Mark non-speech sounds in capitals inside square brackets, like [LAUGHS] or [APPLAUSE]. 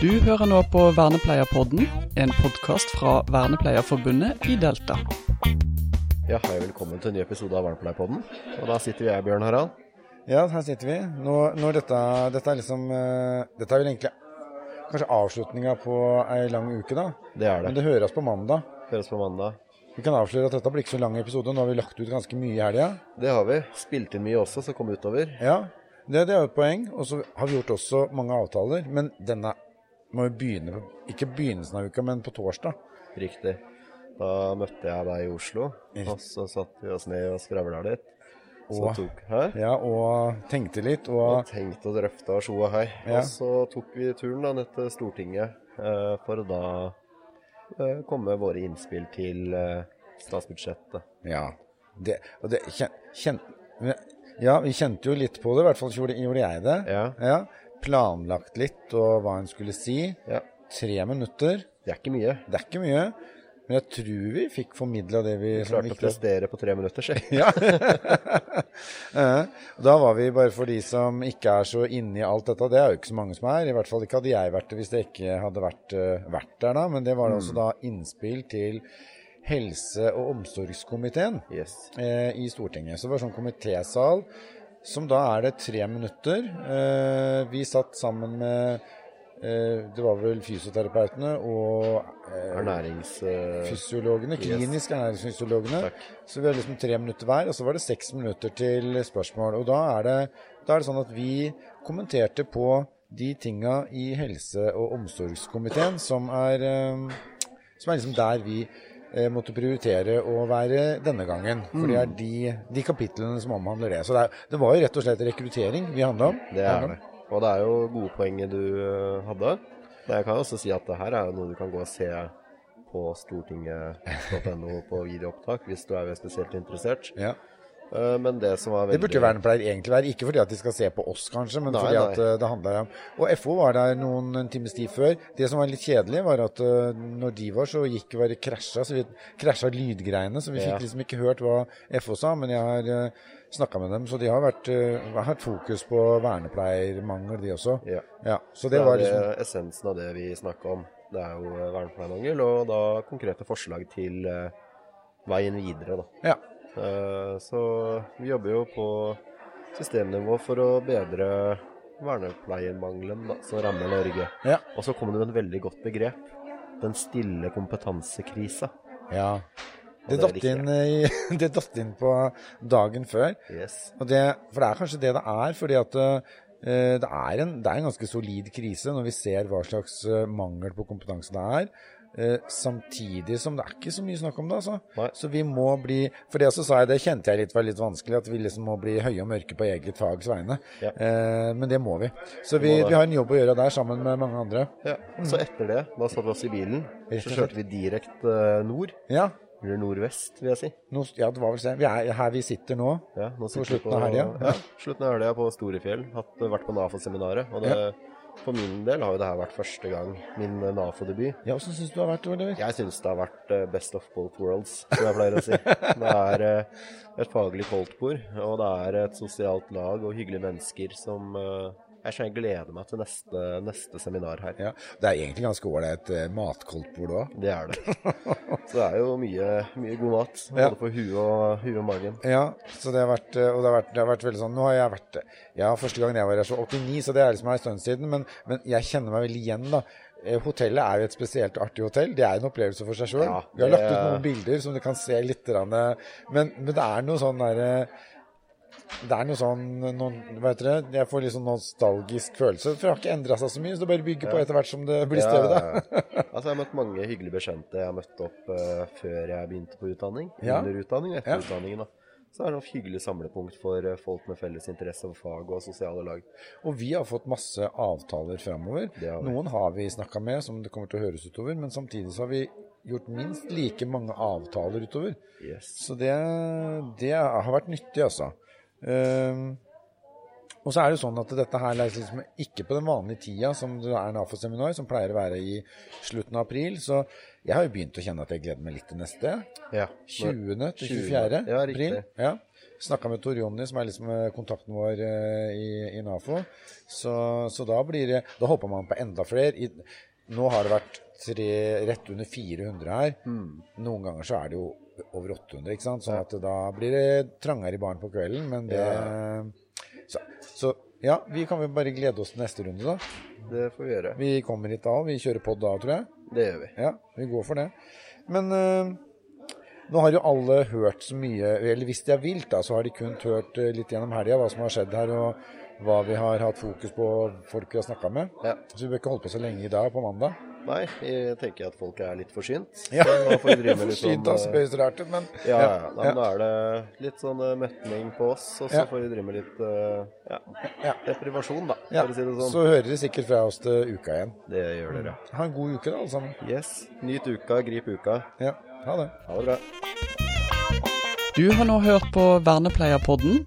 Du hører nå på Vernepleierpodden, en podkast fra Vernepleierforbundet i Delta. Ja, hei, velkommen til en ny episode av Vernepleierpodden. Og da sitter vi her, Bjørn Harald. Ja, her sitter vi. Nå, når dette, dette er liksom eh, Dette er vel egentlig kanskje avslutninga på ei lang uke, da. Det er det. Men det. det høres på mandag. Høres på mandag. Vi kan avsløre at dette blir ikke så lang episode. Nå har vi lagt ut ganske mye i helga. Det har vi. Spilt inn mye også, som kom utover. Ja, det, det er jo et poeng. Og så har vi gjort også mange avtaler. Men denne må jo begynne på Ikke begynnelsen av uka, men på torsdag. Riktig. Da møtte jeg deg i Oslo, og så satte vi oss ned og skravla litt. Så Og- tok her. Ja, og tenkte litt. Og Og tenkte og drøfta og sjo og hei. Ja. Og så tok vi turen da ned til Stortinget eh, for å da eh, komme med våre innspill til eh, statsbudsjettet. ja. Det, og det kjen, kjen, Ja, vi kjente jo litt på det. I hvert fall gjorde, gjorde jeg det. Ja. Planlagt litt og hva en skulle si. ja. Tre minutter. Det er ikke mye. Det er ikke mye. Men jeg tror vi fikk formidla det vi Vi klarte å prestere på tre minutter, si. [LAUGHS] Ja. Da var vi, bare for de som ikke er så inne i alt dette, det er jo ikke så mange som er. I hvert fall ikke hadde jeg vært det hvis det ikke hadde vært, eh, vært der da. Men det var altså da innspill til helse- og omsorgskomiteen Yes. eh, i Stortinget. Så det var sånn komitésal, som da er det tre minutter. Eh, vi satt sammen med eh, Det var vel fysioterapeutene og eh, Ernærings... eh, fysiologene, Yes. ernæringsfysiologene. Takk. Så vi hadde liksom tre minutter hver, og så var det seks minutter til spørsmål. Og da er det, da er det sånn at vi kommenterte på de tinga i helse- og omsorgskomiteen som er, som er liksom der vi måtte prioritere å være denne gangen. For det er Mm. de, de kapitlene som omhandler det. Så det, er, det var jo rett og slett rekruttering vi handla om. Det er det. Og det er jo gode poenget du eh, hadde. Men jeg kan også si at det her er jo noe du kan gå og se på stortinget.no på videoopptak hvis du er spesielt interessert. Ja. Eh, Men det som var veldig Det burde vernepleier egentlig være. Ikke fordi at de skal se på oss, kanskje, men Nei, fordi nei. at eh, det handler om Og FO var der noen en times tid før. Det som var litt kjedelig, var at eh, når de var, så gikk bare krasja. Så vi krasja lydgreiene, så vi Ja. fikk liksom ikke hørt hva FO sa. Men jeg har snakka med dem, så de har vært, hatt fokus på vernepleiermangel, de også. Ja. Ja, så Det det var er liksom eh, essensen av det vi snakka om. Det er jo vernepleiermangel, og da konkrete forslag til veien videre, da. Ja. Eh, Så vi jobber jo på systemnivå for å bedre vernepleiemangelen da, som rammer Norge. Ja. Og så kommer det med et veldig godt begrep. Den stille kompetansekrisa. ja. Det det datt, inn, [LAUGHS] det datt inn på dagen før. Yes. Og det, for det er kanskje det det er, fordi at eh, det, er en, det er en ganske solid krise når vi ser hva slags eh, mangel på kompetanse det er. Eh, samtidig som det er ikke så mye snakk om det. altså. Så vi må bli For det så sa jeg, det kjente jeg litt var litt vanskelig, at vi liksom må bli høye og mørke på eget fags vegne. Ja. Eh, men det må vi. Så vi, vi har en jobb å gjøre der sammen med mange andre. Ja. Så etter det, da satte vi oss i bilen. Så kjørte vi direkte eh, nord. Ja, Eller nordvest, vil jeg si. No, ja det var vel sånn. Vi er her vi sitter nå. Ja, nå sitter på slutten av helga? Ja, slutten av helga på Storefjell. Hatt, vært på NAFO-seminaret. Og det, for min del har jo det her vært første gang min NAFO-debut. Ja, Hvordan syns du det har vært, Oliver? Jeg syns det har vært eh, best of both worlds, som jeg pleier å si. [LAUGHS] Det er eh, et faglig koldtbord, og det er et sosialt lag og hyggelige mennesker som eh, Jeg skjønner jeg gleder meg til neste, neste seminar her. Ja, Det er egentlig ganske ålreit uh, matkoldtbord òg. Det er det. Så det er jo mye, mye god mat, både Ja. på huet og, huet og magen. Ja, så det har vært, eh, og det har vært, det har vært veldig sånn Nå har jeg vært Ja, første gangen jeg var her, så 89, så det er liksom en stund siden. Men, men jeg kjenner meg veldig igjen, da. Eh, Hotellet er jo et spesielt artig hotell. Det er en opplevelse for seg sjøl. Ja, Vi har lagt ut noen bilder som du kan se litt. eh, Men, men det er noe sånn derre det er noe sånn noen, vet dere. Jeg får litt sånn nostalgisk følelse. For det har ikke endra seg så mye. Så det bare bygger på etter hvert som det blir større. da. Ja, altså Jeg har møtt mange hyggelige bekjente jeg har møtt opp uh, før jeg begynte på utdanning. Ja. Under utdanning og etter Ja. utdanningen. da. Så er det et hyggelig samlepunkt for eh, folk med felles interesse for fag og sosiale lag. Og vi har fått masse avtaler framover. Har. Noen har vi snakka med, som det kommer til å høres utover. Men samtidig så har vi gjort minst like mange avtaler utover. Yes. Så det, det har vært nyttig, altså. Ehm, Og så er det jo sånn at dette her læres liksom ikke på den vanlige tida som det er NAFO-seminar, som pleier å være i slutten av april. Så jeg har jo begynt å kjenne at jeg gleder meg litt til neste. Ja. 20. til 20., 24. ja, april. Ja. Snakka med Tor Jonny, som er liksom eh, kontakten vår eh, i, i NAFO. Så, så da blir det Da håper man på enda flere. I, nå har det vært tre, rett under 400 her. Noen ganger så er det jo over 800, ikke sant. Sånn at da blir det trangere i baren på kvelden. Men det så, så ja, vi kan vel bare glede oss til neste runde, da. Det får vi gjøre. Vi kommer hit da, òg. vi kjører pod da, tror jeg. Det gjør vi. Ja, vi går for det. Men uh, nå har jo alle hørt så mye, eller hvis de er vilt, da, så har de kun hørt eh, litt gjennom helga hva som har skjedd her, og hva vi har hatt fokus på, folk vi har snakka med. Ja. Så vi bør ikke holde på så lenge i dag, på mandag. Nei, jeg tenker at folk er litt forsynt. [LAUGHS] Ja. Så nå får vi drive med litt [LAUGHS] sånn Forsynt, eh, men Ja, ja. ja. ja. Men da er det litt sånn metning møtning på oss, og så Ja. får vi drive med litt eh, ja, Ja. deprivasjon, da, Ja, for å si det sånn. Så hører dere sikkert fra oss til uka igjen. Det gjør dere. Ha en god uke, da, alle sammen. Yes. Nyt uka, grip uka. Ja, ha det. Ha det bra. Du har nå hørt på Vernepleierpodden.